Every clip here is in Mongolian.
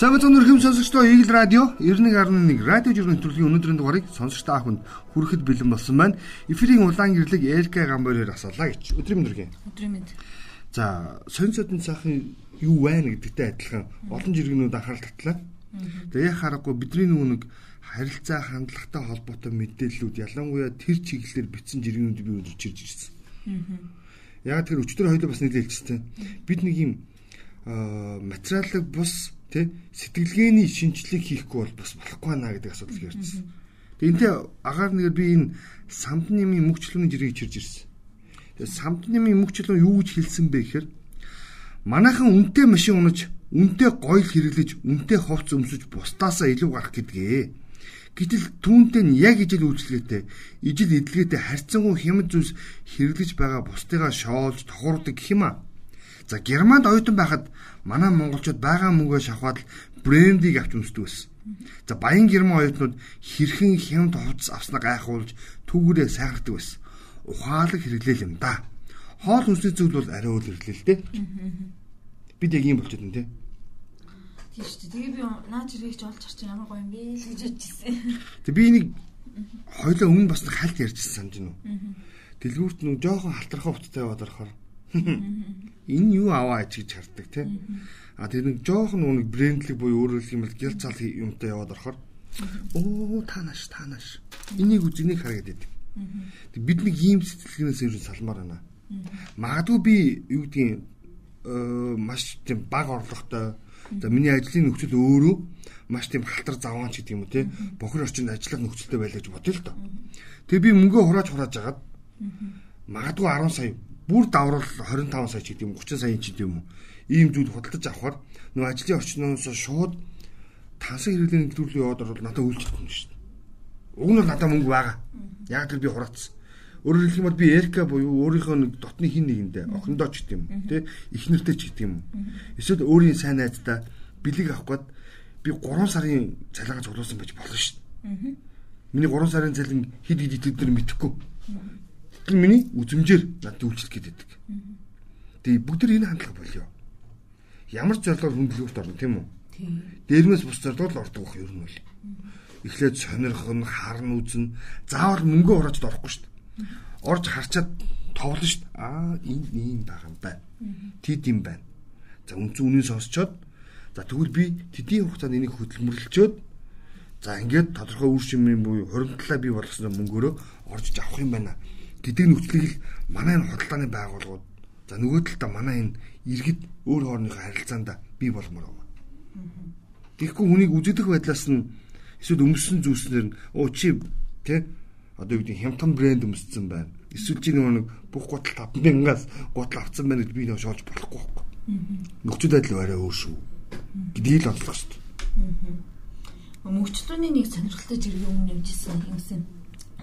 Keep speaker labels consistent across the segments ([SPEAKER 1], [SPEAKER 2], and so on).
[SPEAKER 1] Сайн мэцэн өрхөм сонсогчдоо Игэл радио 91.1 радио жиргэн нэвтрүүлгийн өнөөдрийн дугаарыг сонсогч та бүхэнд хүрэхэд бэлэн болсон байна. Эфирийн улаан гэрлэг ээлක гамбараар асуулаа гэж. Өдрийн мэндэргийн.
[SPEAKER 2] Өдрийн мэнд.
[SPEAKER 1] За, сонь содын цаахын юу байна гэдэгтэй адилхан олон жиргэнүүд анхаарал татлаа. Тэгээ харахгүй бидний нөгөө нэг харилцаа хандлагатай холбоотой мэдээллүүд ялангуяа тэр чиглэлээр бичсэн жиргэнүүд би өдөрч ирж ирсэн. Яг тэр өчтөр хоёлоо бас нийлээлжтэй. Бид нэг юм материалыг бус тий сэтгэлгээний шинжилгээг хийхгүй бол бас болохгүй байна гэдэг асуудал ярьжсэн. Тэгэнтэй агаар нэгээр би энэ самднымын мөхчлөний жирийг чирж ирсэн. Тэгээ самднымын мөхчлөө юу гэж хэлсэн бэ гэхээр манайхан үнэтэй машин унаж үнэтэй гоёл хэрэглэж үнэтэй ховц өмсөж бусдаасаа илүү гарах гэдгээ. Гэтэл түүнтэй нь яг ижил үйлчлэгээтэй, ижил эдлгээтэй харьцангуй хямд зүйлс хэрэглэж байгаа бусдыгаа шоолж тохуурдаг гэх юм аа. За Германд оюутан байхад манай монголчууд байгаа мөнгөө шавхаад брендийг авч үнсдэг байсан. За баян герман оюутнууд хэрхэн хямд хувцас авснаа гайхуулж түүгээрээ сайхардаг байсан. Ухаалаг хэрэглээл юм да. Хоол хүнсний зүйл бол арай өөр хэрэглээ л дээ. Бид яг юм болчиход байна те.
[SPEAKER 2] Тийм шүү дээ. Тэгээ би наа чирэгч олж харч ямар гоё юм бэ л гэж бодчихсон.
[SPEAKER 1] Тэг би нэг хоёлоо өмнө бас хальт ярьжсэн санаж байна уу. Дэлгүүрт нэг жоохон халтархаа уттай яваад орохоор энэ юу аваа гэж хардаг тийм. А тэр нэг жоохон нэг брендлэг буюу өөрөөр хэлбэл гял цал юмтай яваад орохоор оо таанаш таанаш энийг үзнийг хараад байдаг. Бид нэг ийм сэтгэлгээс ер нь салмаар байна. Магадгүй би юу гэдгийг маш тийм баг орлоготой За миний ажлын нөхцөл өөрөө маш тийм халтар завгаан ч гэдэг юм уу те бохир орчинд ажиллах нөхцөлтэй байлаа гэж бодъё л доо. Тэгээ би мөнгөө хурааж хурааж агаад магадгүй 10 сая бүр даврал 25 сая ч гэдэг юм 30 сая ч гэдэг юм уу. Ийм зүйл худалдаж авахаар нөгөө ажлын орчноос шууд тансан хэрэглэн нэвтрүүлэг яваад орвол надад үйлчлэх юм шүү дээ. Уг нь надад мөнгө байгаа. Яг тэр би хураацсан. Өөрөөр хэлэх юм бол би Эрка буюу өөрийнхөө нэг дотны хин нэгэндээ охиндоо ч гэдэг юм тий эхнэртэй ч гэдэг юм. Эсвэл өөрийн сайн найздаа бэлэг авах гээд би 3 сарын цалигаа цуглуулсан байж болно шүү дээ. Миний 3 сарын цалин хэд хэд идэвхтэй мэдэхгүй. Гэтэл миний үзмжээр надад үйлчлэх гээд байдаг. Тэгээ бүгд энэ хандлага болио. Ямар ч зорилгоор хөндлөлт орно тийм үү? Дээрмээс бус зорилгоор ордог байх юм бол. Эхлээд сонирх нь, харна үзэн, заавал мөнгө урааж орохгүй шүү дээ. Орж харчаад товлон шүү дээ. Аа, энэ ийм байгаа юм байна. Тэд юм байна. За үнцэн үнийн сонсчоод за тэгвэл би тэдний хугацаанд энийг хөдөлмөрлөлчөөд за ингээд тодорхой үр шимийн буюу хуримтлаа бий болгосон мөнгөөрөө орж авах юм байна гэдэг нөхцөлийг манай энэ худалдааны байгууллагууд за нөгөө талдаа манай энэ иргэд өөр хоорондынхоо харилцаанд бий болмоор байна. Тэгэхгүй хүнийг үзэгдэх байдлаас нь эсвэл өмссөн зүйлснэр нь оо чи тэ одоо юу гэдэг хямдхан брэнд өмссөн байна. Эсвэл чи нэг бүх гутал 5000-аас гутал авсан байна гэж би нөө шоолж болохгүй байхгүй. Нөхцөл байдал арай өөр шүү. Гэдгийг л онцлох шүү дээ.
[SPEAKER 2] Мөнхчлөөний нэг сонирхолтой зэрэг юм нэмжсэн юмсан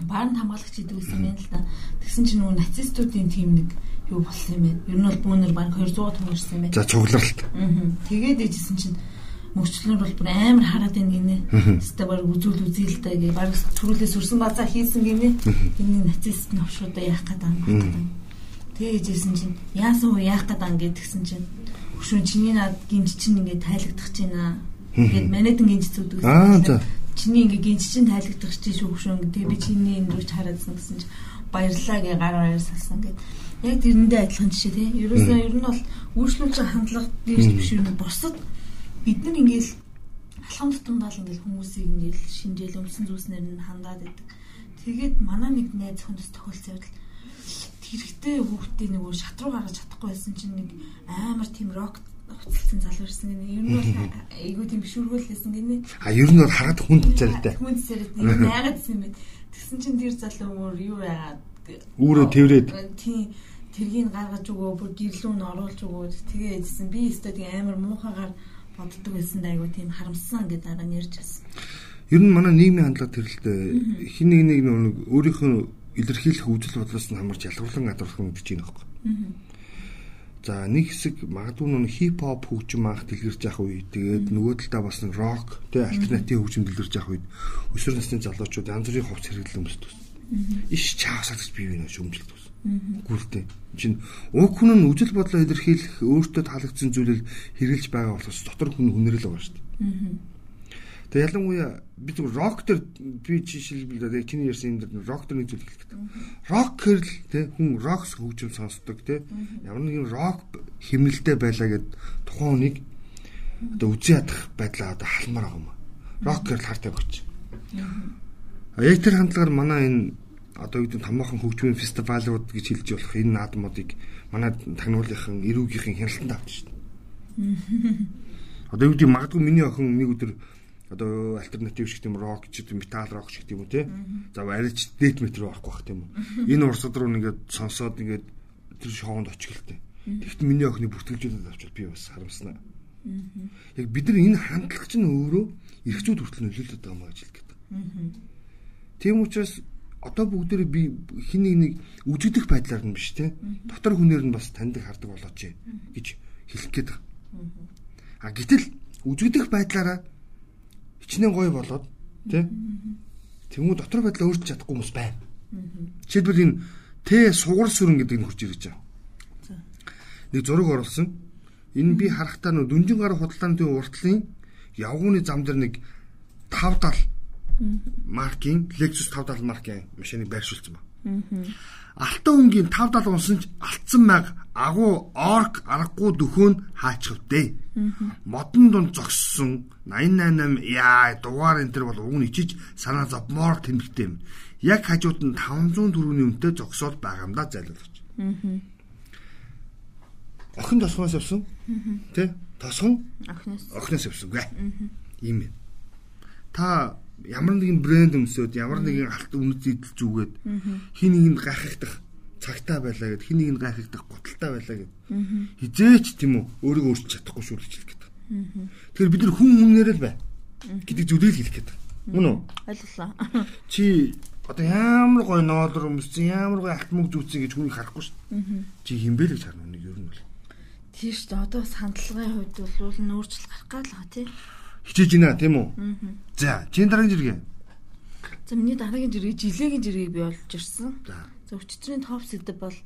[SPEAKER 2] баанд хамгаалагч гэдэг үсэн юм л да. Тэгсэн чинь нөгөө нацистуудын тим нэг юу болсон юм бэ? Ер нь бол бүүнэр баг 200 том ирсэн юм байна.
[SPEAKER 1] За цугларалт.
[SPEAKER 2] Аа. Тэгээд ижсэн чинь мөчлөр бол бүр амар хараад байна гинэ. Тэстэ баг үзүүл үзээл даа гээ. Баг төрүүлээ сүрсэн базаа хийсэн гинэ. Энэ нацист навшуудаа яах гээд байгаа юм. Тэгээд ижсэн чинь яасан уу яах гээд байгаа гэдгсэн чинь хөшөө чиний над гинж чинь ингээд тайлагдах чинь аа. Ингээд манайдан гинж зүдэг.
[SPEAKER 1] Аа за
[SPEAKER 2] чиний ингээ гинж чин тайлагдах чи шүүгшөн гэдэг би чиний энэ рүү хараадсан гэсэн чи баярлаа гэ гар баяр салсан гэд. Яг тэрэндээ адилхан жишээ тий ерөөсөө ер нь бол үйлчлүүлж хандлага дээрс биш юм. Бусад бид нар ингээл алхам тутамдаа ингээл хүмүүсийг ингээл шинжээл өмсөн зүйлснэр нь хандаад байдаг. Тэгээд манай нэг найз хүндэс тохиолцсон явдал. Хэрэгтэй хүүхдээ нөгөө шат руу гаргаж чадахгүй байсан чинь нэг амар тийм рок уцалсан залуу ирсэн гэнэ. Ер нь бол айгүй тийм бишүүргүүлсэн гэнэ.
[SPEAKER 1] А ер нь бол хараад хүнд царайтай.
[SPEAKER 2] Хүнд царайтай. Яагаад гэсэн юм бэ? Тэгсэн чинь тэр залуу өөр юу яагаад
[SPEAKER 1] Үүрээ тэрвэрэд.
[SPEAKER 2] Тийм тэргийг гаргаж өгөө, бүр гэрлүүн нь оруулж өгөө. Тэгээ эдсэн. Би өөртөө тийм амар муухагаар боддог байсан да айгүй тийм харамссан гэдэг дараа нь ярьж байсан.
[SPEAKER 1] Ер нь манай нийгмийн хандлага тэрэлтэй хин нэг нэг өөрийнхөө илэрхийлэх үзэл бодлоос нь хамаарч ялгарлан гадуурлах юм гэж байна байхгүй. За нэг хэсэг магадгүй нүн хип хоп хөгжим анх дэлгэрж явах үе тэгээд нөгөө талдаа бас рок тэг альтернатив хөгжим дэлгэрж явах үед өсвөр насны залуучууд янз бүрийн хувц хэрэглэн өмсдөг. Иш чаасагч бие биенээ шөмжилдэг. Гүртэй. Чин уг хүн нь үжил бодлоо илэрхийлэх өөртөө таалагдсан зүйлийг хэрэгжилж байгаа болохоос дотор хүн хүнрэл байгаа шүү дээ. Тэгээ ялангуяа би зөв рок төр би жишээлбэл чиний ярьсан энэ рок төр нэг зүйл хэлэх гэдэг. Рок хэрл те хүн рокс хөгжим сонсдог те ямар нэгэн рок хэмнэлтэй байлаа гэд тухайн хүнийг одоо үзий ядах байдлаа одоо халмаар байгаа юм. Рок хэрл хартай өгч. Яг тэр хандлагаар манай энэ одоо гэдэг томоохон хөгжмийн фестивалууд гэж хэлж болох энэ наадмуудыг манай тагнуулынхан эрүүгийнхэн хяналтанд авч шин. Одоо гэдэг магадгүй миний охин нэг өдөр одоо альтернатив шиг тийм рок ч тийм метал рок шиг тийм үү те. За арич дэт метр орохгүй бах тийм үү. Энэ урсад руу ингээд сонсоод ингээд тэр шоунд очихлээ. Тэгт миний охины бүртгэлжүүлээд авчвал би бас харамснаа. Яг бид нар энэ хандлага чинь өөрөө эрхцүүд хүртэл нөлөөлөд байгаа маа гэж хэлгээд. Тийм учраас одоо бүгдээ би хин нэг нэг үжигдэх байдлаар нь биш те. Дотор хүнээр нь бас таньдаг хардаг болооч гэж хэлэх гээд байгаа. А гэтэл үзэгдэх байдлаараа хичнээн гоё болоод тий Тэнгүү дотор байдлаа өөрчилж чадахгүй хүмүүс байна. Жишээлбэл энэ Т сугар сүрэн гэдэг нь хурж ирж байгаа. Нэг зураг оруулсан. Энэ би харахтаа нөө дүнжин гар худалдааны уртлын явгууны зам дээр нэг 50 70 маркийн Lexus 570 маркийн машиныг байршуулсан ба. Алтан өнгийн 570 унсан ч алдсан майг агуу орк аргагүй дөхөөнд хаачвдээ. Модон дунд зогссон 888 яа дугаар энэ төр бол уг нь ичиж санаа зовмоор тэмдэгтэй юм. Яг хажууд нь 500 төгрөгийн үнэтэй зогсоод байгаа юм да зайлуулж. Охин тосгоноос явсан. Тэ? Тосгон?
[SPEAKER 2] Охиноос.
[SPEAKER 1] Охиноос явсан гэ. Ийм юм. Та ямар нэгэн брэнд өмсөд ямар нэгэн алт үнэт идэл зүгээд хин нэгэнд гайхахдах цагтаа байлаа гэд хин нэгэнд гайхахдах готалтай байлаа гэд хизээч тийм үү өөрийгөө өөрчилж чадахгүй шүү гэж хэлэх гэдэг. Тэгэхээр бид нар хүн хүнээр л бай гэдэг зүйлийг хэлэх гэдэг. Мөн үү?
[SPEAKER 2] Ойлголоо.
[SPEAKER 1] Чи одоо ямар гой ноолор өмссөн ямар гой алт мөнгө зүүцсэн гэж хүнийг харахгүй шүү дээ. Чи хинбэ л гэж харна үнийг ер нь бол.
[SPEAKER 2] Тийм шүү дээ. Одоо сандлагын хувьд бол нөөцл гарах гал байгаа тий
[SPEAKER 1] хичээж байна тийм үү? За, чинь дараагийн жиргээ.
[SPEAKER 2] За миний дараагийн жиргээ жилийн жиргээг би олж ирсэн. За өчтөрийн топ сэдв бол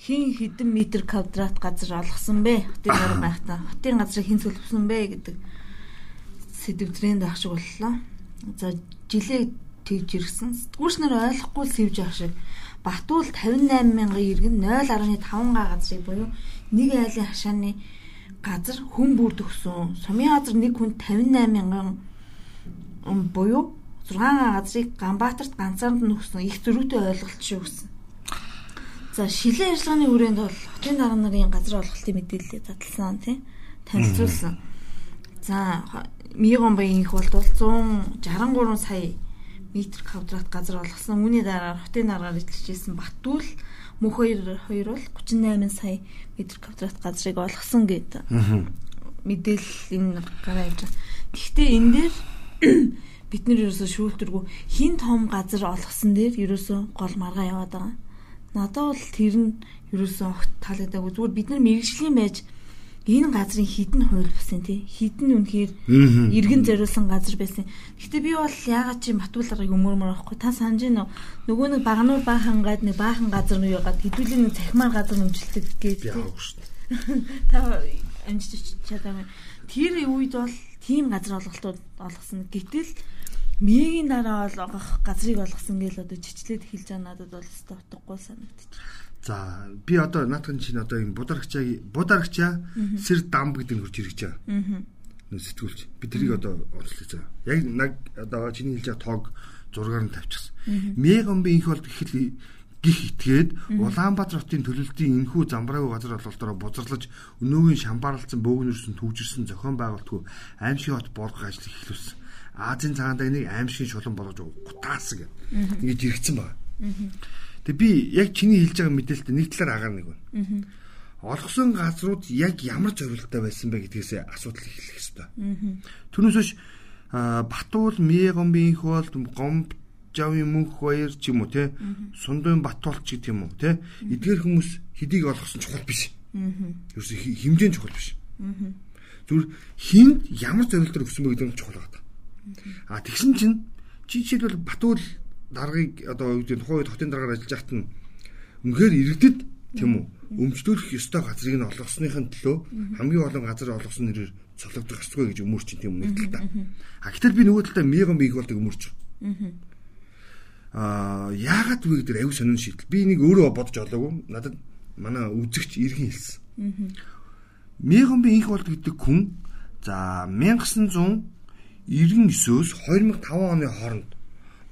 [SPEAKER 2] хин хэдэн метр квадрат газар олгосон бэ? Хотын гараг байхдаа хотын газрыг хэн төлөвсөн бэ гэдэг сэдв тренд ах шиг боллоо. За жилээ тэгж ирсэн. Сэтгүүрчнэр ойлгохгүй сэвж ах шиг Батуул 58 мянган иргэн 0.5 га газрыг буюу нэг айлын хашааны газар хүн бүрд өгсөн. Сумын газар нэг хүн 58 мянган буюу 6 газрыг Ганбаатарт ганцаард нь өгсөн. Их зөрүүтэй ойлголт шиг өгсөн. За шилэн ажиллагааны хүрээнд бол хотын дарга нарын газар олголтын мэдээлэлийг задлсан тийм танилцуулсан. За Мигон баянх бол 163 сая метр квадрат газар олгосон. Үүний дараа хотын даргаар эзэлжсэн Батүл мөнх хоёр хоёр бол 38 сая метр квадрат газрыг олгосон гэдэг мэдээлэл энэ гараа явж байна. Гэхдээ энэ дээр бид нэр ерөөсө шүүлтэргүй хин том газар олгосон дээр ерөөсө гол маргаа яваад байгаа. Надад бол тэр нь ерөөсө огт таалагдаагүй. Зүгээр бид нар мэрэгжлийн байж энэ газрын хідэн хууль басан тий хідэн үнэхээр иргэн зориулсан газар байсан. Гэтэ би бол яагаад чи матуулгарыг өмөрмөр авахгүй та санаж гинөө нөгөө нэг багнуур баахан гад нэг баахан газар нь юугаад хэдүүлийн нэг цахимаар газар өмжилдэг гэж та амжиж чадаагүй. Тэр үед бол тийм газар олголтууд олгосон. Гэтэл Мигийн дараа бол газрыг олгосон гэж одоо чичлээд хэлж байгаа надад бол өстой утгагүй санагдчих.
[SPEAKER 1] За би одоо наадхан чинь одоо энэ бударагчаа бударагчаа сэр дам гэдэг нь хурж ирж байгаа. Нөө сэтгүүлч. Би тэрийг одоо онцлог заа. Яг нэг одоо чиний хэлж байгаа тоог зургаар нь тавьчихсан. Мегомби инх бол гэхэл гих итгээд Улаанбаатар хотын төлөлтийн энхүү замбраагүй газар ололтоор бузарлаж өнөөгийн шамбаарлцсан бөөгнөрсөн төвжирсэн зохион байгуулалтгүй аимшиг хот болгох ажлыг эхлүүлсэн. Азийн цагаан дайныг аимшигын шулан болгож гутаасан гэдэг. Ингэж иргэцэн байна. Тэг би яг чиний хэлж байгаа мэдээлэлтэй нэг талаар агаар нэг байна. Олгосон газрууд яг ямар зорилттой байсан бэ гэдгээс асуудал эхлэх хэрэгтэй. Түүнээс биш Батуул, Мегомбийн хоол, Гомб Жавын мөнх баяр ч юм уу те сундын батуулч гэдэг юм уу те эдгээр хүмүүс хэдийг олгосон чухал биш. Ерөөсө хэмжээ чухал биш. Зүгээр хинд ямар зорилтоор өгсөн бэ гэдэг нь чухал байна. А тэгсэн чинь чи жишээлбэл Батуул даргаыг одоо юу гэдэг тухайн үед хотын дараагаар ажиллаж байхад нь үнэхээр иргэдэд Тийм үү? Өмчлөх ёстой газрыг нь олгосныхын төлөө хамгийн олон газар олгосон нэрээр цологдох ёсгүй гэж өмөрч тийм нэг тал та. А гэтэл би нөгөө талдаа меган бийг болдог өмөрч. Аа яагаад вэ гэдэг аюу сонин шийдэл. Би нэг өөрөө бодож олоогүй. Надад манай үзэгч иргэн хэлсэн. Меган би их болдог гэдэг хүн за 1999-өөс 2005 оны хооронд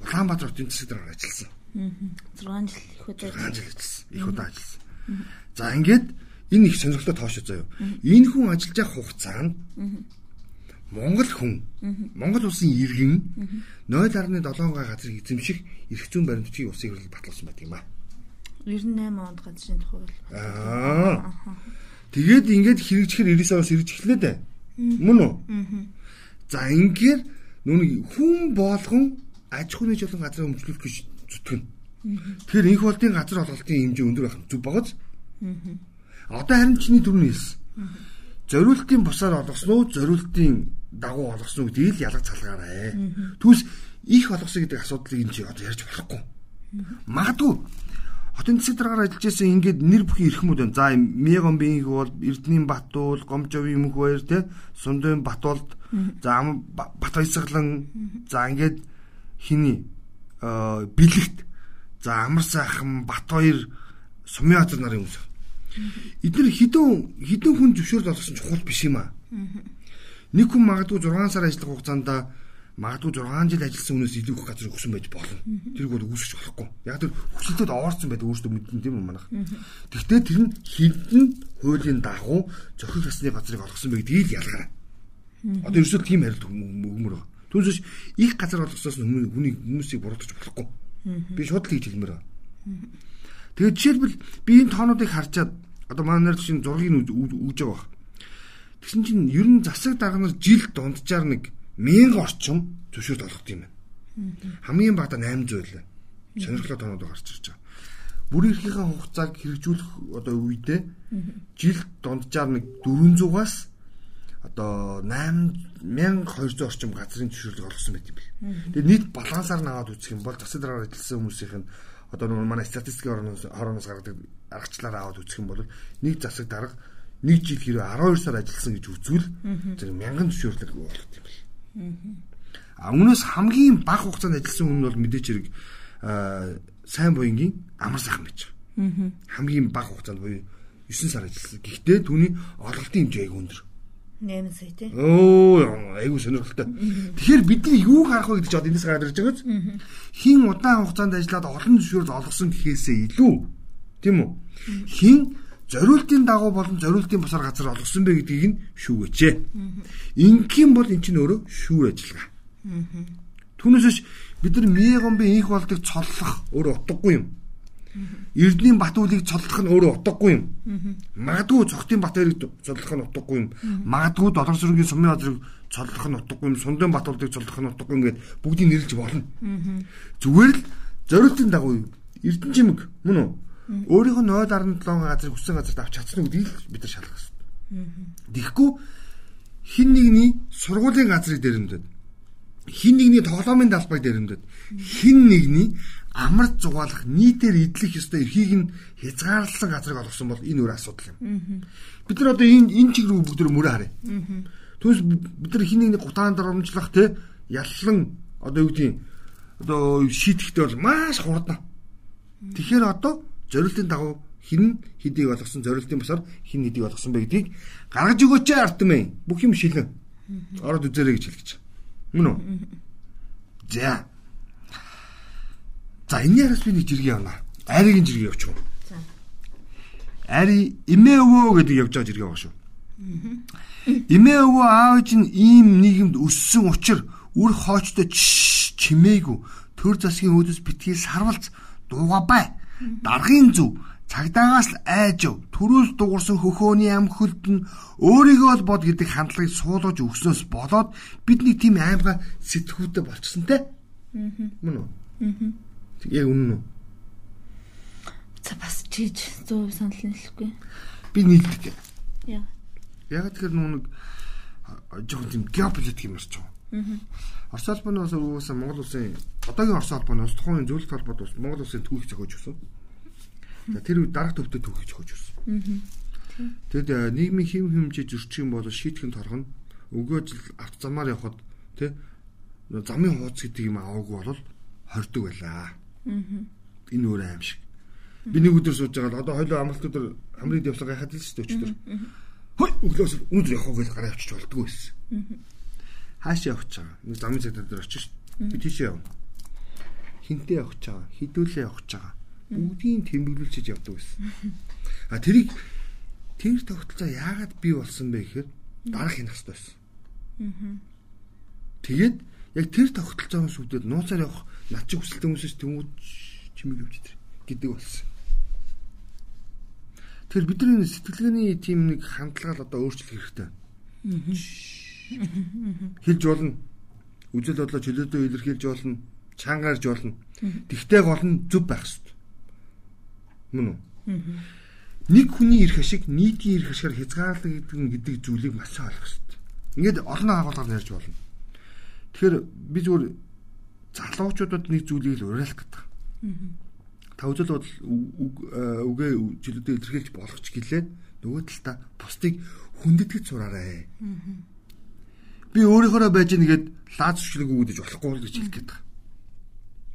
[SPEAKER 1] Улаанбаатар хотын засаг даргаар ажилласан.
[SPEAKER 2] 6 жил их удаа
[SPEAKER 1] 6 жил ажилласан. Их удаа ажилласан. За ингээд энэ их сонирхолтой тоошоо заяа. Энэ хүн ажиллаж явах хугацаанд Монгол хүн Монгол улсын иргэн 0.7 газрыг эзэмших эрх зүйн баримтчийг улсын хурлыг батлуулсан байдаг юм аа.
[SPEAKER 2] 98 онд газрын бол.
[SPEAKER 1] Аа. Тэгээд ингээд хэрэгжихэр 99 оноос ирж эхлэв дээ. Мөн үү? За ингээд нүг хүн болгон аж ахуйн жолон газраа өмчлөх гэж зүтгэн. Тэгэхээр инх болдын газар олголтын хэмжээ өндөр байх зүг багаз. Одоо харин чиний дөрөв хэлсэн. Зориултын бусаар олгосон уу, зориултын дагуу олгосон уу гэдгийг л ялгаж цалгаарай. Түүс их олгосон гэдэг асуудлыг энэ чи одоо ярьж болохгүй. Магадгүй хотын засаг дараагаар ажиллаж байсан ингээд нэр бүхий эрхмүүд байна. За Мегон бинг бол Эрдэнийн Батуул, Гомжовын мөнх баяр те, Сундын Батуулд, за Бат баясгалан, за ингээд хиний бэлэгт за амар сайхан бат хоёр сумын газар нарын хүмүүс. Эдгээр хідэн хідэн хүн зөвшөөрөл олгосон чухал биш юм аа. Нэг хүн магадгүй 6 сар ажиллах хугацаанд магадгүй 6 жил ажилласан хүнээс илүү их газар өгсөн байж болно. Тэрг бол үүсгэж болохгүй. Яг тэр хүсэлтэд оорцсон байдаг өөртөө мэдэн тийм юм манайх. Гэхдээ тэр нь хідэн хуулийн дагуу зохиол засны газрыг олгосон байх гэдгийг ялгаарай. Одоо ерөөсөө тийм харилт өгмөр байна. Түүнээс их газар олгосоос хүний хүмүүсийг буруутгах болохгүй. Би шууд л хийж хэлмээр байна. Тэгээд жишээлбэл би энэ тоонуудыг харчаад одоо манай нар чинь зургийг үүж байгаа. Тэгсэн чинь ер нь засаг дарга нар жил дунджаар нэг 1000 орчим зөвшөөрөл олгох юм байна. Хамгийн багадаа 800 л. Сонирхолтой тоонууд гарч ирж байгаа. Бүрийн эрхлийнхээ хугацааг хэрэгжүүлэх одоо үедээ жил дунджаар нэг 400-аас одоо 8200 орчим газрын зөвшөөрлөг олгосон байт юм бэл. Тэгээд нийт балансаар наваад үзэх юм бол засаг дараагаар ажилласан хүмүүсийнх нь одоо нөгөө манай статистикийн хорооноос гаргадаг аргачлаар аваад үзэх юм бол нэг засаг дарга нэг жил хэрэг 12 сар ажилласан гэж үзвэл зэрэг мянган зөвшөөрлөг болгох юм бэл. А өмнөөс хамгийн бага хугацаанд ажилласан хүн бол мэдээч хэрэг сайн буянгийн амар сайхан байж байгаа. Хамгийн бага хугацаанд буюу 9 сар ажилласан. Гэхдээ түүний олголтын хэмжээ айгүй өндөр.
[SPEAKER 2] 8 сая тий.
[SPEAKER 1] Оо айгүй сонирхолтой. Тэгэхээр бидний юу харах вэ гэдэг чинь энэс гараад ирж байгаа биз? Хин удаан хугацаанд ажиллаад олон зөвшөөрөл олгосон гэхээсээ илүү тийм үү? Хин зориултын дагуу болон зориултын бусаар газар олгосон бэ гэдгийг нь шүүгээч. Ингийн бол эн чинь өөрөө шүүр ажиллагаа. Түүнээс бид нар мегомбын инх болдог цоллох өөрөө утгагүй юм. Эрдэнийн Батуулыг цодлох нь өөрөө утгагүй юм. Магадгүй цогтын Батэрийг цодлох нь утгагүй юм. Магадгүй долор сүргийн сумын газрыг цодлох нь утгагүй юм. Сундын Батуулыг цодлох нь утгагүй юм гээд бүгдийг нэрлэж болно. Зүгээр л зориултын дагуу Эрдэнэ чимэг мөн үү? Өөрийнхөө 0.7 газрыг хүссэн газарт авч чадсан гэдгийг бид нар шалгах хэрэгтэй. Тэгэхгүй хин нэгний сургуулийн газрыг дэрэмдэд хин нэгний тоглоомын талбайг дэрэмдэд хин нэгний амар зугаалах нийтээр идэлх ёстой эрхийг нь хязгаарласан газрыг олгосон бол энэ өөр асуудал юм. Бид нар одоо энэ энэ чиг рүү бүгд мөрөө харъя. Түүнээс бид нар хин нэг гутаан дарамжлах те яллан одоо юу гэдгийг одоо шийтгэхдээ бол маш хурдна. Тэгэхээр одоо зорилтын дагуу хин хэдийг олгосон зорилтын бусаар хин хэдийг олгосон бэ гэдгийг гаргаж өгөөч артмэ. Бүх юм шилэн. Ороод үзээрэй гэж байгаа. Мөн үү? За За энэ яраас би нэг жиргээ явна. Аригийн жиргээ явуучих. За. Ари эмээ өвөө гэдэг явж байгаа жиргээ байгаа шүү. Эмээ өвөө аав чинь ийм нийгэмд өссөн учраас үр хоочтой чимээгүй төр засгийн өөдөс битгий сарвалц дууга бай. Даргын зүв цагдаагаас л айж төрөөс дуурсан хөхөөний ам хөлд нь өөрийгөө л бод гэдэг хандлагыг суулгаж өгснөөс болоод бид нэг тийм аймгаа сэтгүүтэй болчихсон те. Мөн үү? Аа. Яг үнэн үү?
[SPEAKER 2] За бас чиж 100% санал нийлэхгүй.
[SPEAKER 1] Би нийлдэг.
[SPEAKER 2] Яа.
[SPEAKER 1] Яг тэгэхээр нүг жоохон тийм геополитик юм ярьж байгаа. Аа. Орос улбаны бас уусаа Монгол улсын одоогийн Орос улбаны ус тухайн зөвлөлт холбоод ус Монгол улсын түүхийг зохиож өгсөн. Тэр үед дарга төвдө түүхийж хож өгсөн. Тэгэд э, нийгмийн хэм хэмжээ зөрчих юм бол шийтгэн торгоно. Өгөө жил авто замаар явхад тий замын хууц гэдэг юм аваагүй бол хордог байлаа. Энэ өөр аим шиг. Би нэг өдөр сууж байгаа л одоо хоёул амралт өдөр хамрыг явсаа гайхаад л шүү дээ өчтөр. Хой өглөөс өндөр явах гэж гараа явчих болдгоо байсан. Хааш явах гэж байгаа. Нэг замын цагдаа дээр очиж би тийшээ явна. Хинтээ явах гэж байгаа. Хідүүлээ явах гэж байгаа. Бүгдийг тэмдэглүүлчихэж явдаг байсан. А тэрийг тэр тогтолцоо яагаад бий болсон бэ гэхээр дарах хинах хэрэгтэй байсан. Тэгээд яг тэр тогтолцоогоос үүдээд нууцаар явах над чи хүсэлтэй хүмүүсээс тэмүүд чимэг явж тэр гэдэг болсон. Тэгэхээр бидний сэтгэлгээний тийм нэг хандлагаа одоо өөрчлөх хэрэгтэй. Хэлж болно. Үзэл бодлоо чөлөөдөө илэрхийлж болно. Чангарж болно. Тэгтээ гол нь зөв байх хэрэгтэй. Мөн үү? Нэг хүний эрх ашиг нийтийн эрх ашигаар хязгаарлагддаг гэдэг зүйлийг маш сайн ойлгох хэрэгтэй. Ингээд олон агуулгаар ярьж болно. Тэгэхээр би зүгээр залуучуудад нэг зүйлийг л уриалах гэдэг. Та үзэл бодол үгээ жилүүдэд илэрхийлж болох ч гэлээ нөгөө талдаа бусдыг хүндэтгэж сураарай. Би өөрийнхөө байж нэгэд лааз шүлэг өгдөж болохгүй гэж хэлэх байгаа.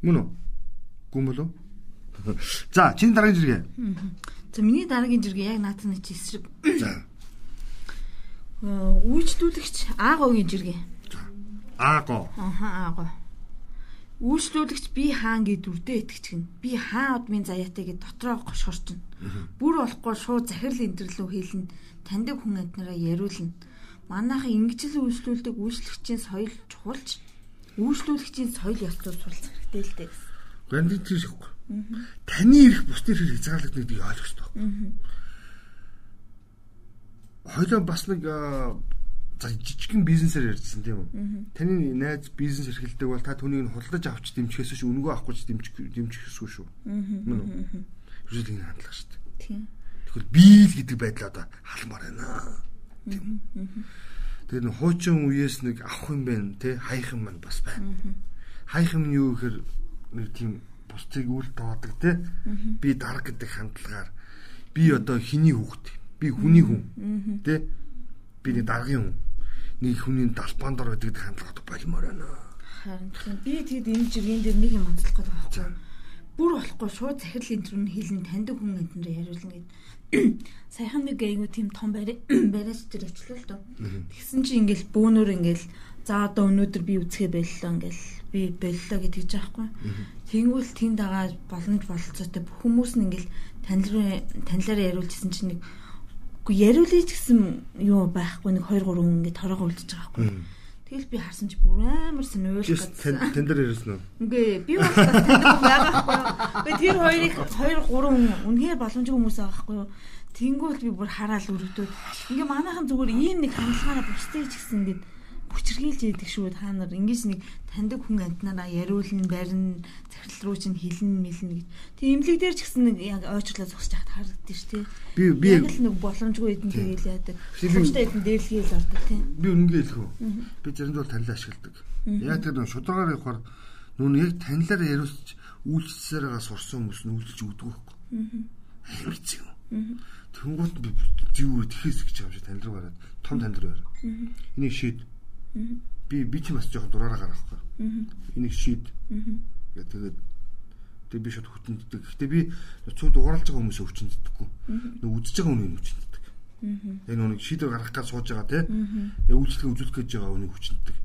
[SPEAKER 1] Мөн үү? Гүм болов? За, чиний дараагийн зэрэг.
[SPEAKER 2] За, миний дараагийн зэрэг яг наатан нэг эсрэг.
[SPEAKER 1] За.
[SPEAKER 2] Үйлчлүүлэгч ааговын зэрэг.
[SPEAKER 1] За. Ааго.
[SPEAKER 2] Аха, ааго. Үйлчлүүлэгч би хаан гэд үрдээ итгэж гин. Би хаан удмын заяатай гэд дотроо гошгорчин. Бүр болохгүй шууд захирал энтэрлүү хийлэн таньдаг хүн амтнараа яриулна. Манайхан ингэжл үйлчлүүлдэг үйлчлэгчийн соёл чухалч үйлчлүүлэгчийн соёл зүйн суралцах хэрэгтэй л дээ.
[SPEAKER 1] Гэнди тийм шихгүй. Таны ирэх бусдын хэрэг хязгаарлагддаг ойлгох хэрэгтэй. Хойлоо бас нэг за жижигхэн бизнесээр ярьжсэн тийм үү. Таны найз бизнес эрхэлдэг бол та түүнийг худалдаж авч дэмжихээс шүү өнгөө авахгүй дэмжих дэмжихээсгүй шүү. Мөн үү? Юуж ингэ хандлах шүү дээ. Тийм. Тэгвэл бийл гэдэг байдал одоо халмаар байна. Тийм. Тэр нэг хуучин үеэс нэг авах юм байна те хаях юм маань бас байна. Хаях юм нь юу гэхээр нэг тийм бусдыг үл тоодаг те би дарга гэдэг хандлагаар би одоо хиний хүүхэд би хүний хүн те би нэг даргын хүн нэг хүний далбаан дор байдаг хандлагад болмоор байна.
[SPEAKER 2] Харин би тэгэд энэ жиргэн дээр нэг юм онцлох гэдэг байхгүй. Бүр болохгүй шууд захирал энтрүүн хэлэн таньдаг хүн энтрээр яриулна гэд. Саяхан нэг айгу тийм том бариач дээр очлоо л доо. Тэгсэн чи ингээл бөөнөр ингээл за одоо өнөөдөр би үцгээ боллоо ингээл би боллоо гэж хэлж байгаа байхгүй. Тэнгүүл тэнд байгаа боломж бололцоотой хүмүүс нь ингээл танилраа танилаараа яриулжсэн чинь нэг Гэхдээ яриулъя ч гэсэн юу байхгүй нэг 2 3 хүн ингэ торогоо үлдчихэж байгаа байхгүй. Тэгэл би харсан чи бүр амар сонирхол
[SPEAKER 1] гадсан. Тэн дээр ярьсан уу?
[SPEAKER 2] Үгүй би бас таньдаг байгаа байхгүй. Би тэр хоёрыг 2 3 хүн үнэхээр боломжгүй хүмүүс байгаа байхгүй юу? Тэнгүүл би бүр хараал өргөдөөд ингээ манайхан зүгээр ийм нэг хандлагаараа бусдыг ч гэсэн ингээд хүчрхийлж яадаг шүү та нар ингэж нэг таньдаг хүн амтнараа яриулна барина захирал руу чинь хилэн мэлнэ гэж. Тэг имлэг дээр ч гэсэн нэг яг ойчлоо зогсож хахад харагддаг шүү тий.
[SPEAKER 1] Би би яг
[SPEAKER 2] л нэг боломжгүй хэдэн тэгэл яадаг. Шууштай хэдэн дээрлгээл ордог тий.
[SPEAKER 1] Би үнэнгээ хэлэх үү. Би заримд бол танил ашигладаг. Яг тэр нэг шударгаар явахаар нүн яг танилаар яриулж үйлчлсээр байгаа сурсан хүмүүс нь үйлчлж өгдөг байхгүй. Аа. Хэцүү. Тэнгуут би зүүр тэхээс гэж юм шиг танил руу гараад том танил руу гараад. Энийг шийд би би ч бас жоохон дураараа гарахгүй. Энийг шийд. Гэ тэгээд тэг би шууд хүчнэддэг. Гэхдээ би цуу дугаарлаж байгаа хүмүүсээ хүчнэддэггүй. Нэг үзэж байгаа хүний хүчнэддэг. Яг нэг шийдвэр гаргах гэж сууж байгаа те. Үйлчлэг үзүүлэх гэж байгаа хүний хүчнэддэг.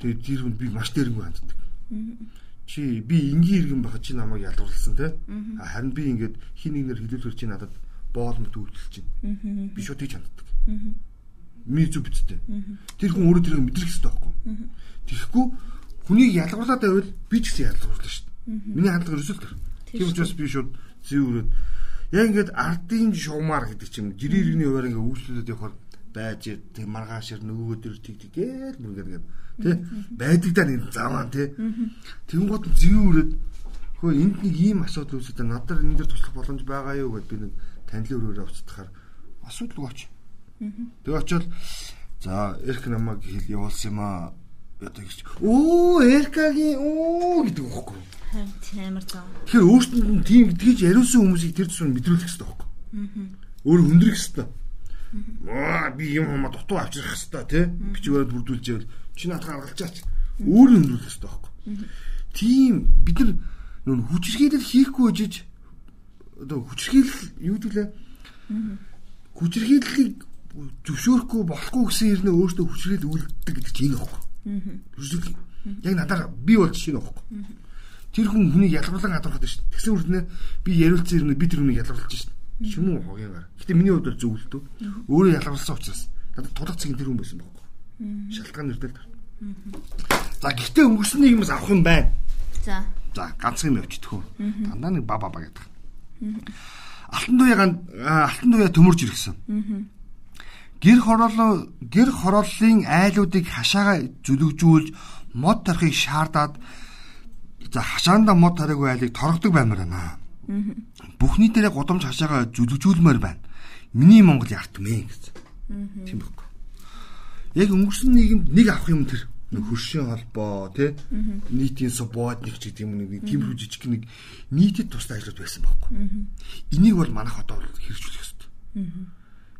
[SPEAKER 1] Тэгээд тэр хүн би маш дээрэнгүй ханддаг. Чи би энгийн иргэн бахад чи намайг ялгарлсан те. Харин би ингээд хин нэг нэр хилүүлэр чи надад боол мэт үйлчилж чинь. Би шууд тийч ханддаг мизүү биттэй. Тэр хүн өөрөө тэрийг мэдрэх хэрэгтэй байхгүй. Тэгэхгүй хүнийг ялгарлаад байвал би ч гэсэн ялгарлаа шүү дээ. Миний хандлага ерөөсөө тэр. Тийм учраас би шууд зэврээд яг ингээд ардын шуумаар гэдэг чим жирийн иргэний хуваар ингээд үйлчлүүлээд явахаар байж тэг маргаашэр нөгөөгөө төр тиг тэгээл бүр ингээд тий байдаг даа нэг заваа тий тэнгууд зэврээд хөө энд нэг ийм асуудал байна надад энэ дээр туслах боломж байгаа юу гэд би нэг танилын өрөөрөө авцдахаар асуудал өгөөч Тэгээ очивол за эрх намайг хэл явуулсан юм аа. одоо гэж өө Эркагийн оо гэдэг.
[SPEAKER 2] Харин амар зав.
[SPEAKER 1] Тэгэхээр өөртөө нь тийм гэдгийг яриулсан хүмүүсийг тэр тусмаа мэдрүүлэх хэрэгтэй байхгүй. Өөр хүндрэх хэрэгтэй. Аа би юм хамаа дутуу авчрах хэрэгтэй тий. Бичгээр бүрдүүлж байвал чи надад гаргалчаач. Өөр нь хүндрэх хэрэгтэй байхгүй. Тийм бид нар нүүн хүчрхийлэл хийхгүй гэж одоо хүчрхийлэл юу гэдүүлээ? Хүчрхийллийг зөвшөөрөхгүй болохгүй гэсэн хэрнээ өөртөө хүчрхийлэл үлддэг гэдэг чинь энэ байхгүй. Аа. Яг надаар би бол жишээ нь байхгүй. Тэр хүн хүнийг ялгарлан гэдэг шүү. Тэгсэн үрднээ би яриулсан хэрнээ би тэр хүнийг ялгарлаж шүү. Шүмэн хогийн гар. Гэтэ миний хувьд зөв л дөө. Өөрөө ялгарлсан учраас надад тулах цэг тэр хүн байсан байхгүй. Шалтгаан нэрдэл. За гэхдээ өнгөрсөн нэг юмс авах юм байна.
[SPEAKER 2] За.
[SPEAKER 1] За ганцхан юм явчихдаг хөө. Дандаа нэг ба ба ба гэдэг. Алтан туяа алтан туяа төмөрж иргсэн. Гэр хороолон гэр хорооллын айлуудыг хашаага зүлэгжүүлж мод тархыг шаардаад за хашаанда мод тархиг айлыг торгодог баймаар байна. Бүхний дээрээ гудамж хашаага зүлэгжүүлмээр байна. Миний Монгол яртмээ гэсэн. Тийм байхгүй. Яг өнгөрсөн нийгэмд нэг авах юм тэр нэг хөршийн холбоо тий нийтийн субботник ч гэдэг юм нэг тийм жижиг нэг нийтэд тустай ажлууд байсан байхгүй. Энийг бол манайх одоо хэрэгжүүлэх ёстой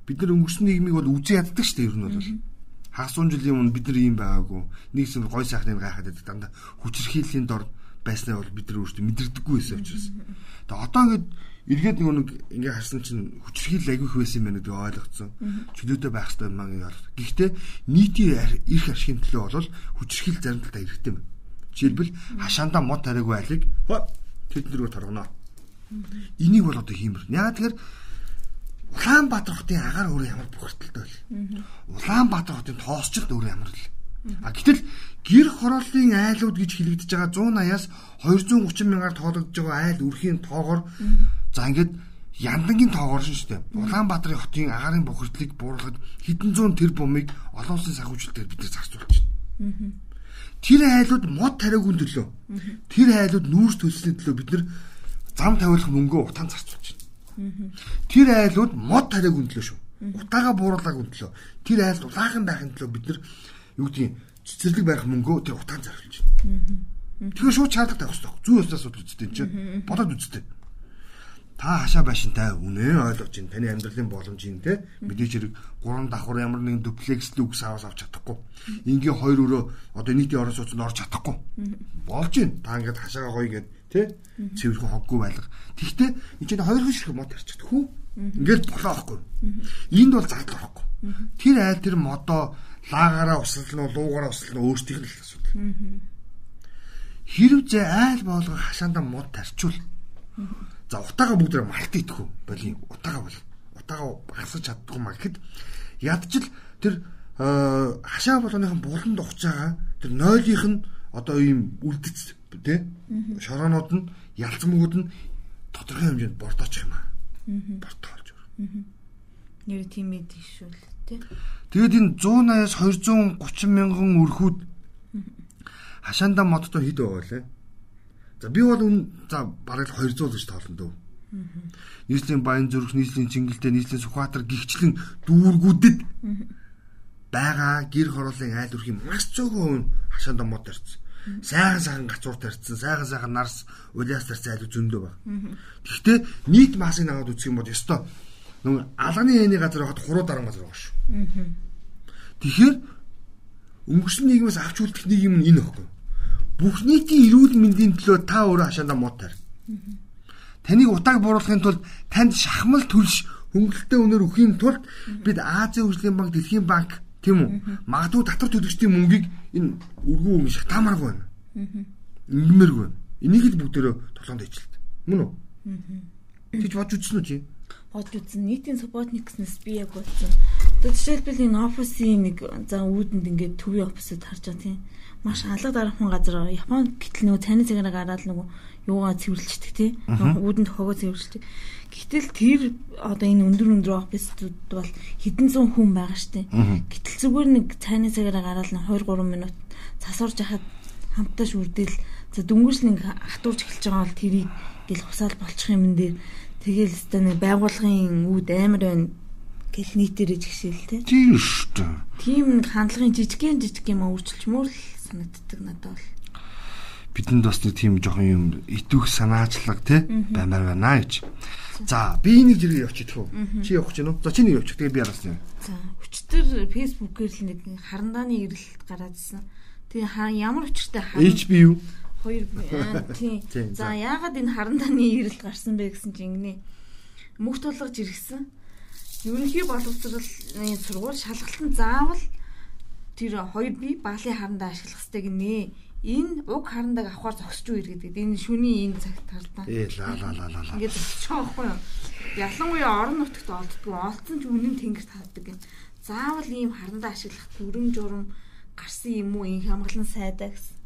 [SPEAKER 1] бид нар өнгөрсөн нийгмийг бол үзэн яддаг шүү дээ ер нь бол. Хагас 100 жилийн өмнө бид нар ийм байгаагүй. Нэг юм гой сайхныг гайхаад байдаг. Дандаа хүчирхийллийн дор байснаа бол бид нар өөрсдөө мэдэрдэггүй байсан учраас. Тэгээ одоо ингээд эргээд нэг нэг ингээ харсан чинь хүчирхийл агиох байсан юм байна гэдэг ойлгоцсон. Чөлөөтэй байх хэрэгтэй маань яар гэхдээ нийтийн эрх ашигын төлөө бол хүчирхийл зарим талдаа хэрэгтэй байна. Жишээлбэл хашаандаа мод тариагүй айлыг тэд нэргөө торгоно. Энийг бол одоо хиймэр. Яа тэгэхээр Улаанбаатар хотын агаар өөр ямар бохирдолтой вэ? Улаанбаатар хотын тоосчлт өөр ямар вэ? А гэтэл гэр хорооллын айлууд гэж хэлэгдэж байгаа 180-аас 230 мянгаар тоологдож байгаа айл үрхийн тоогоор за ингээд яндангийн тоогоор шин штэ. Улаанбаатарын хотын агаарын бохирдлыг бууруулахад хэдэн зуун тэр бумыг олон улсын санхүүжилтээр бид нар зарцуулж байна. Тэр айлууд мод тариагүй төлөө. Тэр айлууд нүүрс төлсөний төлөө бид нар зам тавиулах мөнгөө утаан зарцуулж. Тэр айлууд мод тариаг үндлөө шүү. Утаага бууруулааг үндлөө. Тэр айлд улаахан байхын төлөө бид нар юу гэдгийг цэцэрлэг барих мөнгөө тэр утаанд зарвалж байна. Тэгэхээр шууд чардаг тавих хэрэгтэй. Зүү өстөөс судлж үзтээ энэ чинь. Бодоод үзтээ. Та хашаа байшинтай үнэ ойлгож чинь таны амьдралын боломжийн те мэдээж хэрэг гурван давхар ямар нэгэн дуплекс люкс аваас авч чадахгүй. Ингийн хоёр өрөө одоо нийтийн орон сууцнд орж чадахгүй. Болж байна. Та ингээд хашаага гоё гэдэг тий цэвэрхэн хоггүй байлга. Тэгвэл энэ чинь хоёр хөшрөх мод тарчдаг хүү. Ингээд болоо байхгүй. Энд бол зардал байхгүй. Тэр айл тэр модоо лагаараа услал нь луугаараа услал нь өөрсдийнх нь л асуудал. Хэрв зэ айл боолго хашаанда мод тарчвал за утаага бүгд малт идэхүү боли утаага бол утаага хасаж чаддгүй маа гэхэд ядчил тэр хашаа болгоныхон буланд ухаж байгаа тэр нойлынх нь одоо ийм үлдэц тий шороонууд нь ялцмгууд нь тодорхой хэмжээнд бордооч юм аа. Бортоолж өөр.
[SPEAKER 2] Нэр тийм мэдээ шүү л тий.
[SPEAKER 1] Тэгээд энэ 180-аас 230 мянган өрхүүд хашаанда модтой хэд байгаа лээ. За би бол за бараг 200 гэж тоолно дөө. Нийслэлийн Баян зүрх, нийслэлийн Чингэлтэй, нийслэлийн Сүхбаатар гихчлэн дүүргүүдэд байгаа гэр хорооллын айл өрхийн маш цөөхөн хашаанда мод тарьсан сайхан сайхан гацуур тарьсан, сайхан сайхан нарс улиас тарьсан айлуу зөндөө баг. Гэхдээ нийт маасыг аваад үзэх юм бол ёстой нүг алганы яны газар хахад хуруу даран газар байгаа шүү. Тэгэхээр өнгөрсөн нийгмээс авч үлдэх нэг юм энэ ихгүй. Бүх нийтийн эрүүл мэндийн төлөө та өөрөө хашаандаа мод тарь. Таныг утааг бууруулахын тулд танд шахмал төлш хөнгөлөлтөй өнөр өхийн тулд бид Азийн хөгжлийн банк, Дэлхийн банк Тийм үү? Магадгүй татвар төлөгчдийн мөнгийг энэ өргөө өнгө шатаамааргүй байна. Ингэмээргүй байна. Энийг л бүгдээрээ толгоонд ичилт. Мөн үү? Тэгж бодж үзсэн үү чи?
[SPEAKER 2] Бодж үзсэн. Нийтийн субботникснес би яг бодсон. Одоо жишээлбэл энэ офисын нэг за үүдэнд ингээд төвийн офисыг харж байгаа тийм. Маш алга дараахан газар Японд гэтэл нөгөө цайны цагаараа гараад нөгөө юугаа цэвэрлждэг тийм. Үүдэнд хогоо цэвэрлждэг. Гэтэл тэр одоо энэ өндөр өндөр офисууд бол хэдэн зуун хүн байгаа штеп. Гэтэл зүгээр нэг цайны цагаараа гараад нь 2 3 минут засварж хахад хамтдаа шүрдэл за дөнгөж нэг хатуурч эхэлж байгаа бол тэрийг гэл хусаал болчих юм дээр тэгэл өстой нэг байгуулгын үүд амар байна гэл нийтээрээ жигшээл те.
[SPEAKER 1] Тийм дээ.
[SPEAKER 2] Тийм нэг хандлагын жижигхэн жижиг юм өөрчилж мөрлсөн санагддаг надад бол.
[SPEAKER 1] Бидэнд бас нэг тийм жоохон юм итвэх санаачлаг тий баймаар байна гэж. За би нэг зэрэг явчих тхүү. Чи явах гэж байна уу? За чи нэг явчих. Тэгээ би араас юм.
[SPEAKER 2] За өчтөр фэйсбүүкээр л нэг харандааны ирэлт гараадсэн. Тэгээ ямар учиртай
[SPEAKER 1] харан HBU
[SPEAKER 2] хоёр тийм. За яагаад энэ харандааны ирэлт гарсан бэ гэсэн чинь ингэнэ. Мөх тулгаж иргсэн. Ерөнхий боловсролын сургууль шалгалтанд заавал тэр хоёр бие баалын харандаа ашиглах хэрэгтэй гинэ энэ уг харандаг авахар зогсож үер гэдэг. Энэ шүний энэ цагт тарлаа.
[SPEAKER 1] Ээ ла ла ла ла.
[SPEAKER 2] Ингээд зогсож байгаа юм. Ялангуяа орон нутгад олддгүй олдсон ч үнэн тэнгэр тавдаг гэн. Заавал ийм харандаа ашиглах дүрм журм гарсан юм уу энэ хамглан сайдаа гэсэн.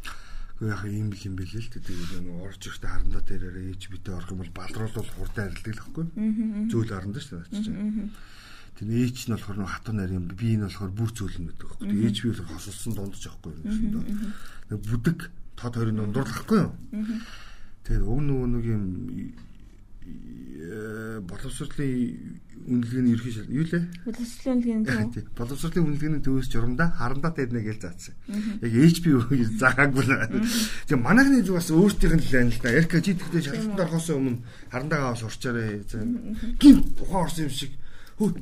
[SPEAKER 1] Гэхдээ яг ийм л юм бэлээ л тэгээд нэг орж ихтэй харандаа дээрээ ээж битээ орох юм бол балруулал хурдан арилдаг л хэвгүй. Зүйл орно шүү дээ. Тэр ээж нь болохоор хатуу нарийн би энэ болохоор бүр зөөлнө гэдэг байхгүй. Ээж би бол хосолсон дундаж байхгүй юм шиг доо. Нэг бүдэг тод хоёрын дундуурлахгүй юу? Тэгээд уг нөгөө нэг юм э, боловсролын үнэлгээний ерхий шал юу лээ?
[SPEAKER 2] Боловсролын үнэлгээний.
[SPEAKER 1] Боловсролын үнэлгээний төвөөс журамда харандаа теднэ гэж заасан. Яг HP гэж заагаагүй л. Тэгээ манайхны зүг бас өөртөөх нь л байна л да. Эрка чи тэгтээ шалгалтанд орохоос өмнө харандаагаа бас урчаарэ. Гин ухаан орсон юм шиг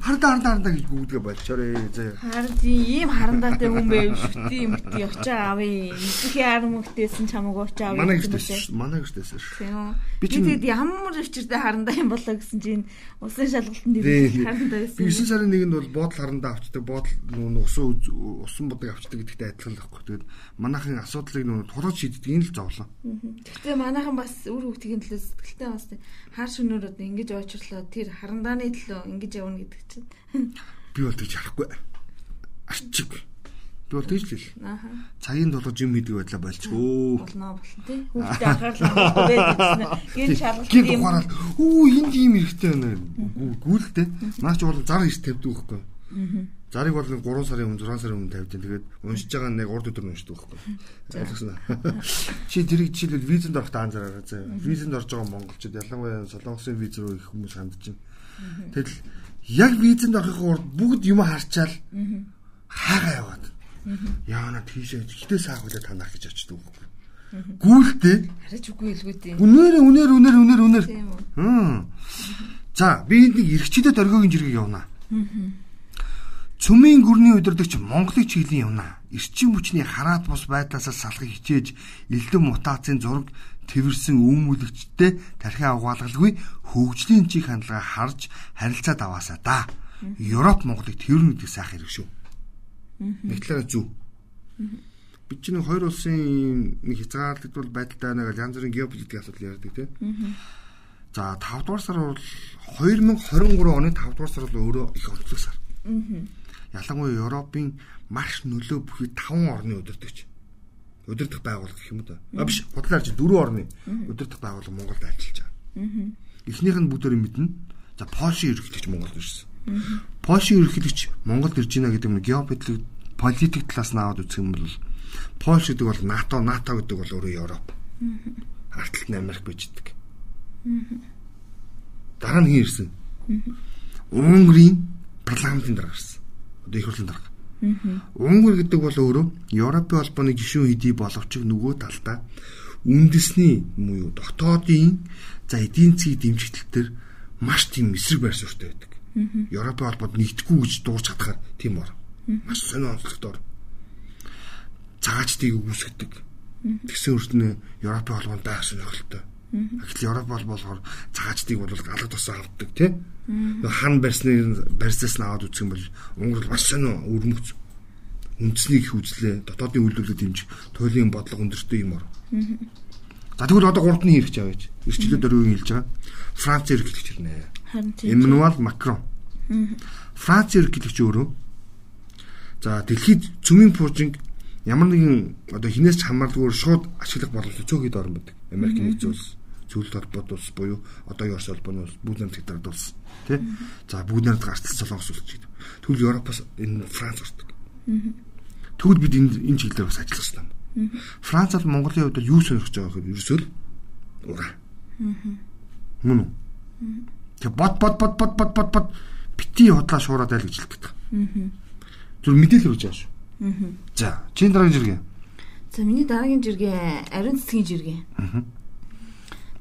[SPEAKER 1] хардаа хардаа хардаа гэж гүгдгээ болчоорой заяа.
[SPEAKER 2] Харин ийм харандаатай хүн байв шүтээ юм бит явчаа авъя. Ихэхий армөгтэйсэн чамаг уучаа авъя.
[SPEAKER 1] Манай гэртээс манай гэртээс шүү.
[SPEAKER 2] Би тэгээд ямар өвчртэй харандаа юм болоо гэсэн чинь усан шалгалтанд ирсэн харандаа байсан.
[SPEAKER 1] Би 9 сарын нэгэнд бол боодол харандаа авчдаг. Боодол нүүн усан усан бодог авчдаг гэдэгтэй адилхан л байхгүй. Тэгээд манайхын асуудлыг нүүн тулгаж шийддэг энэ л зовлон.
[SPEAKER 2] Гэхдээ манайхан бас үр хөвгтгийн төлөө сэтгэлтэй бас хар шөнөөр одоо ингэж очрлоо тэр харандааны төлөө ингэж явна гэдэг чинь.
[SPEAKER 1] Би бол тэгж харахгүй. Арчиг. Би бол тэгж л. Ааха. Цагийн толгой юм хийдэг байдлаа болчихөө.
[SPEAKER 2] Болно болно тий. Хүүхдээ анхаарлаа байдаг. Гин шалгалт
[SPEAKER 1] юм. Гин ухаарал. Үу энд ийм хэрэгтэй байна. Гүйлтэй. Наач бол зар иш тавьдаг байхгүй. Аа. Зарыг бол 3 сарын өмнө 6 сарын өмнө тавьж байгаа. Тэгээд уншиж байгаа нэг урд өдөр уншдаг байхгүй. Ойлгосноо. Чи тэрийг жишээлбэл визэнд орохдоо анзаараа заа. Визэнд орж байгаа монголчууд ялангуяа солонгосын виз рүү их хүмүүс хандж байна. Тэгэл яг визэнд орохын урд бүгд юм харчаал хаагаа яваад. Яана тийшээ хитээ саахуулаа танах гэж очдөг байхгүй. Гүйлтэй.
[SPEAKER 2] Хараач үгүй илгүүд юм.
[SPEAKER 1] Үнээр үнээр үнээр үнээр үнээр. За би энд нэг эргчдэд оргиогийн жиргэг явна. Цүмийн гүрний удирдагч Монголыг чиглэн явна. Эрчим хүчний хараат бус байдлаасаа салахыг хичээж элдэн мутацийн зураг тэрвэрсэн үүмүүлэгчтэй тархи авгаалгалгүй хөгжлийн чих хандлага харж харилцаа даваасаа да. Европ Монголыг тэрвэрнэ гэдэг сайх хэрэг шүү. Нэг талаараа зүв. Бид чинь хоёр улсын нэг хязгаарлагдвал байдалтай нэг янз бүрийн геополитикийн асуудал ярьдаг тийм. За 5 дугаар сар бол 2023 оны 5 дугаар сар бол өөрөө их онцлог сар. Ялангуяа Европын маш нөлөө бүхий 5 орны удирдагч удирдах байгууллага гэх юм уу. А биш, бодлоор чи дөрвөн орны удирдах байгууллага Монголд ажиллаж байгаа. Эхнийх нь бүгдөө мэднэ. За Польшийн ерөнхийлөгч Монголд ирсэн. Польшийн ерөнхийлөгч Монголд ирж байна гэдэг нь геополитик политик талаас нь аваад үзэх юм бол Польш гэдэг бол НАТО, НАТО гэдэг бол өөрөө Европ. Арталт нь Америк bijдэг. Дараа нь хин ирсэн. Унгарын парламентын дараа ирсэн. Одоо их хурлын дараа. Унгар гэдэг бол өөрөө Европын холбооны гишүүн хэдий боловч нөгөө талдаа үндэсний юм уу дотоодын за эдийн засгийн дэмжигдэлтэр маш тийм эсрэг байр суурьтай байдаг. Европын холбоод нэгдэхгүй гэж дуурч чадхаар тийм ор. Маш сонио онцлогдоор цагаачдыг үүсгдэг. Тэгсэн үртнээ Европын холбоонд байх сонирхолтой. Гэтэл Европ бол болохоор цагаачдыг бол алга тусаа авдаг тий. Хан барьсны барьсаас нь аваад үзэх юм бол Унгар бас сонио өрмөц үндэснийг их үзлээ. Дотоодын үйлдвэрлэлд дэмжих туйлын бодлого өндөртэй юм ор. За тэгвэл одоо гурд нь хэрэгж аваач. Ирчлээд өрөөгийн хэлж байгаа. Франц эрхлэгч ирнэ. Эммануэл Макрон. Франц эрхлэгч өөрөө за дэлхийд цөмийн пуужинг ямар нэгэн одоо хинээс ч хамаарлаггүй шууд ашиглах боломжтой цөөхөд орн байдаг. Америк нэгдсэн улс, зөвлөлт холбоот улс буюу одоо Ёс холбооны улс, бүгд намт хэдрээд улс. Тэ? За бүгд намт гарцлал солонгос улс гэдэг. Тэгвэл Европоос энэ Франц ордог. Тэгвэл бид энэ энэ чиглэлээр бас ажиллах хэрэгтэй юм. Францад Монголын хувьд юу сонирхож байгаа гэхээр ерөөсөө л ураа. Мөн үү? Тэг бод бод бод бод бод бод бод бити хотлаа шуураад айл гэж хэлдэг. Зүр мэдээлэл өгч байгаа шүү. За, чиний дараагийн зэрэг.
[SPEAKER 2] За миний дараагийн жиргээ ариун цэцгийн жиргээ. Аа.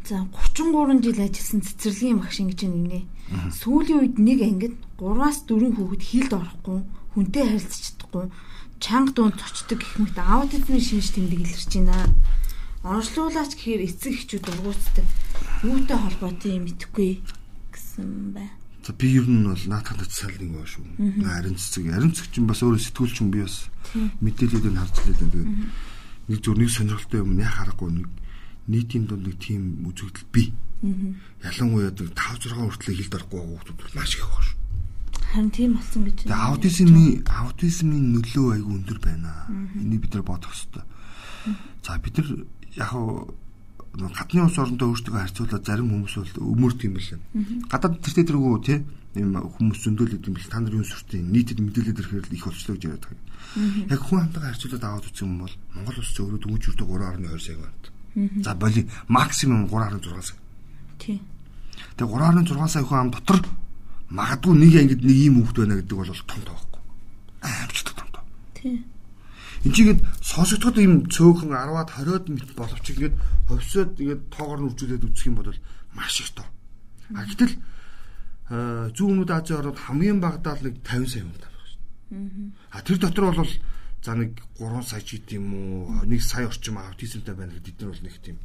[SPEAKER 2] За 33 жил ажилласан цэцэрлэгийн багш ингэж нэгнэ. Сүүлийн үед нэг ангид 3-аас 4 хүүхэд хилд орохгүй, хүнтэй харилцаж чадахгүй, чанга дунд цочдөг гэх мэт аутизмын шинж тэмдэг илэрч байна. Онцлуулаач гэхээр эцэг эхчүүд ургуутдаг. Юутай холбоотой юм итгэхгүй гэсэн бай.
[SPEAKER 1] За би ер нь бол наатахад цаал нэг ба шүү. Ариун цэцэг, ариун цэцэг чинь бас өөрөө сэтгүүлч юм би бас мэдээлэлийг харж лээ. Тэгээд нэг зөв нэг сонирхолтой юм яа харахгүй нэг нийтийн дунд нэг тийм үзэгдэл бий. Ялангуяа 5 6 хүртэл хилд орохгүй хүмүүс маш их шүү.
[SPEAKER 2] Харин тийм болсон гэж.
[SPEAKER 1] Тэгээ аутизмын аутизмын нөлөө айгүй өндөр байна. Энийг бид нар бодох хэрэгтэй. За бид нар яг гадны улс оронтой өөрсдөө харьцуулаад зарим хүмүүс бол өмөрт юм байна. Гадаад тэртээ тэргүү тий юм хүмүүс зөндөөлөд юм бэл та нар юу сүртэй нийтэд мэдээлэл ирэхээр их болчлоо гэж яриад байгаа. Яг хүн хамтаа харьцуулаад аваад үзсэн юм бол Монгол улс зөв өөрөө дөнгөж үрдө 3.2 сая байна. За боли максимум 3.6 сая.
[SPEAKER 2] Тий.
[SPEAKER 1] Тэгээ 3.6 сая хүн ам дотор магадгүй нэг ангид нэг юм хүүхэд байна гэдэг бол том тоохгүй. Аимчтай том тоо.
[SPEAKER 2] Тий.
[SPEAKER 1] Энд чигээд сонсогдоход юм цөөхөн 10-аад 20-од мэт боловч ингээд ховсоод ингээд тоогоор нь үржүүлээд үзэх юм бол маш их тоо. А гэтэл зүүн өмнөд Азийн орнууд хамгийн багадаа л нэг 50 сая хүн тавих шин. А тэр дотор бол за нэг 3 сая ч гэдэм үү, нэг сая орчим аутизмтай байна гэдэг бид нар бол нэг тийм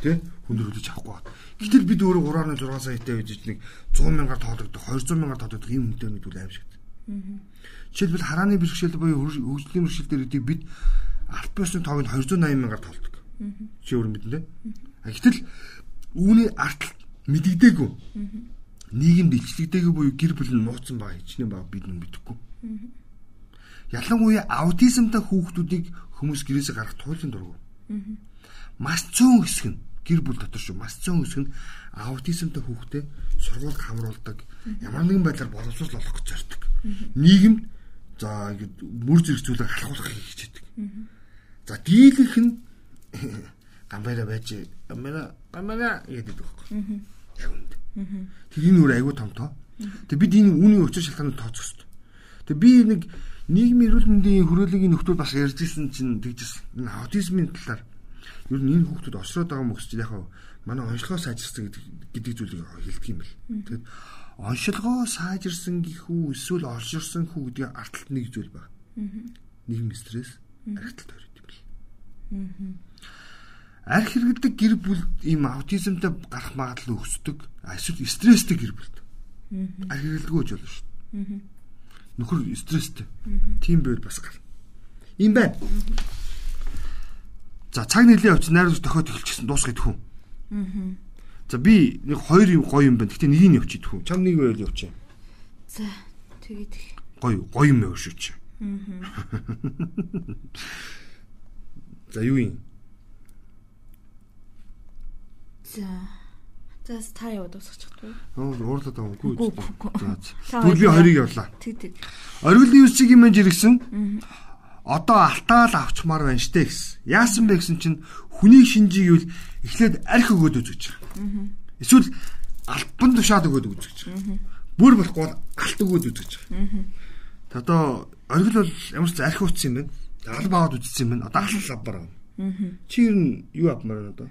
[SPEAKER 1] тий хүндөр хүлээж авахгүй байна. Гэтэл бид өөрөө 3.6 саятай байж нэг 100 мянгаар тоологдох, 200 мянгаар тоологдох юм үнэтэй нэг үл аим шиг. Жишээлбэл харааны бэрхшээл буюу хөгжлийн бэрхшээл дээр бид алт биосны тоог нь 280 мянгаар тоолдог. Чи өөр мэднэ тэ. Гэтэл үүний артал мэдэгдээгүй. Нийгэмд илчлэгдээгүй буюу гэр бүл нь нууцсан байгаа хичнээн байгаа бид нь мэдэхгүй. Ялангуяа аутизмтай хүүхдүүдийг хүмүүс гэрээсээ гаргах туйлын дургу. Маш цөөн хэсэг нь гэр бүл дотор шүү. Маш цөөн хэсэг нь аутизмтай хүүхдэд сургуульд хамруулдаг. Ямар нэгэн байдлаар боловсрол олох гэж зорддог. Нийгэмд за ингэ мөр зэрэг зүйлээр халахуулах хичээдэг. За дийлэнх нь гамбайра байж гамбайра гамбайра гэдэг байхгүй. Яг үнд. Тэр энэ өөр айгүй том тоо. Тэг бид энэ үүний учир шалтгааныг тооцох хэрэгтэй. Тэг би нэг нийгмийн эрүүл мэндийн хүрээлэнгийн нөхдөд бас ярьжсэн чинь тэгжсэн. Энэ аутизмын талаар ер нь энэ хүүхдүүд осроод байгаа чинь яг манай онцлогоо сайжирсан гэдэг зүйлийг хэлдэг юм бэл. Тэгэд оншилгоо сайжирсан гэхүү эсвэл орширсан хүү гэдэг арталт нэг зүйл байна. Нийгэм стресс, архиталт хоёр юм бэл. Арх хэрэгдэг гэр бүл ийм аутизмтай гарах магадлал өсдөг. Эсвэл стресстэй гэр бүл. Арх хэрэглэдэггүй болж болно шүү дээ. Нөхөр стресстэй. Тийм байвал бас гар. Ийм байна. За цаг нэлээд очиж найруулж тохиод эхэлчихсэн дуусгах гэдэггүй. Аа. За би нэг хоёр юм гоё юм байна. Гэтэ нэг нь явчих идэх үү? Чам нэг байл явчих.
[SPEAKER 2] За тэгээд
[SPEAKER 1] гоё гоё юм яваа шүү чи. Аа. За юу юм?
[SPEAKER 2] За За та яваад дуусгачихгүй.
[SPEAKER 1] Аа уурлаад байгаа үгүй. Түр би хоёрыг явлаа.
[SPEAKER 2] Тэг тэг.
[SPEAKER 1] Оргилын үсийг юм жиргсэн. Одоо алтаал авчмаар байна штэ гэсэн. Яасан бэ гэсэн чинь хүний шинжийг юу эхлээд арх өгөөд үзэж байгаа. Эсвэл альбан тушаад өгөөд үзэж байгаа. Бүр болохгүй алт өгөөд үзэж байгаа. Та одоо оргил бол ямар ч арх утсан юм байна. Алба аваад үзсэн юм байна. Одоо алт авбар байна. Чи ер нь юу авмаар байна одоо?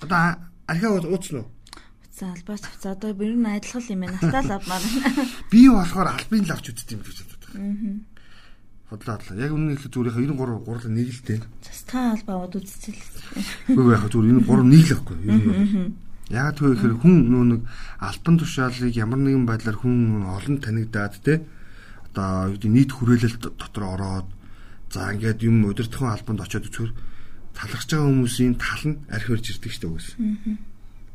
[SPEAKER 1] Одоо архиа ууцсан уу?
[SPEAKER 2] За албаач авцаа одоо ер нь адилхан юм байна. Алтаал авмаар.
[SPEAKER 1] Би болохоор албын л авч үзтiin гэж боддог. Аа Хотлоо хотлоо. Яг үнэн хэлэх зүгээр яхаа 93 гурлаа нэг л дээ.
[SPEAKER 2] Зас та албаа аваад үзчихэл.
[SPEAKER 1] Үгүй яхаа зүгээр энэ 3 нэг л байхгүй. Яг тэгвэл ихэр хүн нөө нэг альбан тушаалыг ямар нэгэн байдлаар хүн олон танигдаад те одоо нийт хүрээлэлт дотор ороод за ингээд юм удирдахын албанд очиод үзэхэр талархж байгаа хүмүүсийн тал нь архивэрж ирдэг шүү дээ үгүйс.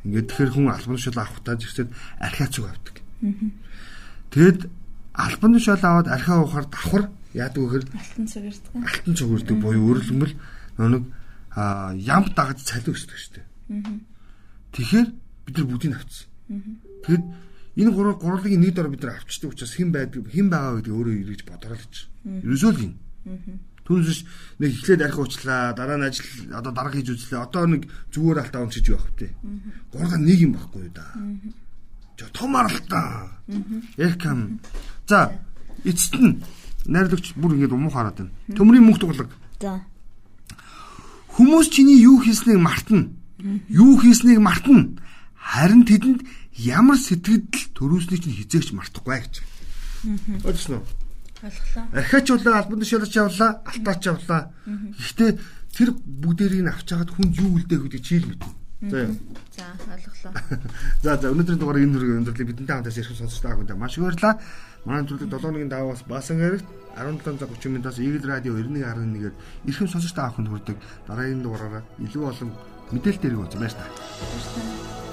[SPEAKER 1] Ингээд тэгэхээр хүн албан тушаал авахтаа зэрэгцээд архиа цуг авдаг. Тэгэд албан тушаал аваад архиа уухаар давхар Яадаг вэхэр
[SPEAKER 2] алтан цугэрдэг.
[SPEAKER 1] Алтан цугэрдэг буюу өөрөлдмөл нэг ям дагаж цалин өсдөг дээ. Тэгэхээр бид нар бүгдийг авчихсан. Тэгэд энэ гурав гурвлагийн нэг дор бид нар авчдаг учраас хэн байдаг хэн байгаа гэдэг өөрөө эргэж бодорол гэж. Ерөөсөө л юм. Түүнээс нэг эхлээд архи уучлаа, дараа нь ажил одоо дарга хийж үзлээ. Одоо нэг зүгээр алтаа уншиж байх вэ? Гурван нэг юм байхгүй юу да. Жо том аралтаа. Юм. За эцэст нь найрлагч бүр ингэж умуу хараад байна. Төмрийн мөнх дуглаг.
[SPEAKER 2] За.
[SPEAKER 1] Хүмүүс чиний юу хийснийг мартна. Юу хийснийг мартна. Харин тэдэнд ямар сэтгэл төрүүлснийг чинь хизээгч мартахгүй гэж. Ойлгосноо?
[SPEAKER 2] Ойлголоо.
[SPEAKER 1] Архиач болоо албан тушаалч явлаа, алтаач явлаа. Гэхдээ тэр бүгдээрийг авч хагаад хүнд юу үлдээх гэдэг чийл мэднэ. За.
[SPEAKER 2] За ойлголоо.
[SPEAKER 1] За за өнөөдрийн дугаар энэ хүрээ өндөрлөе бидэнтэй хамтаас ирэх сонсогч та бүхэнд маш их баярлалаа. Манай төлөв 7-ны даваас баасан гэрэгт 17:30 минутаас Eagle Radio 91.1-ээр ирхэм сонсогч та бүхэнд хүрдэг дараагийн дугаараараа илүү олон мэдээлэл дээрээ үзье баяр та.
[SPEAKER 2] Баярлалаа.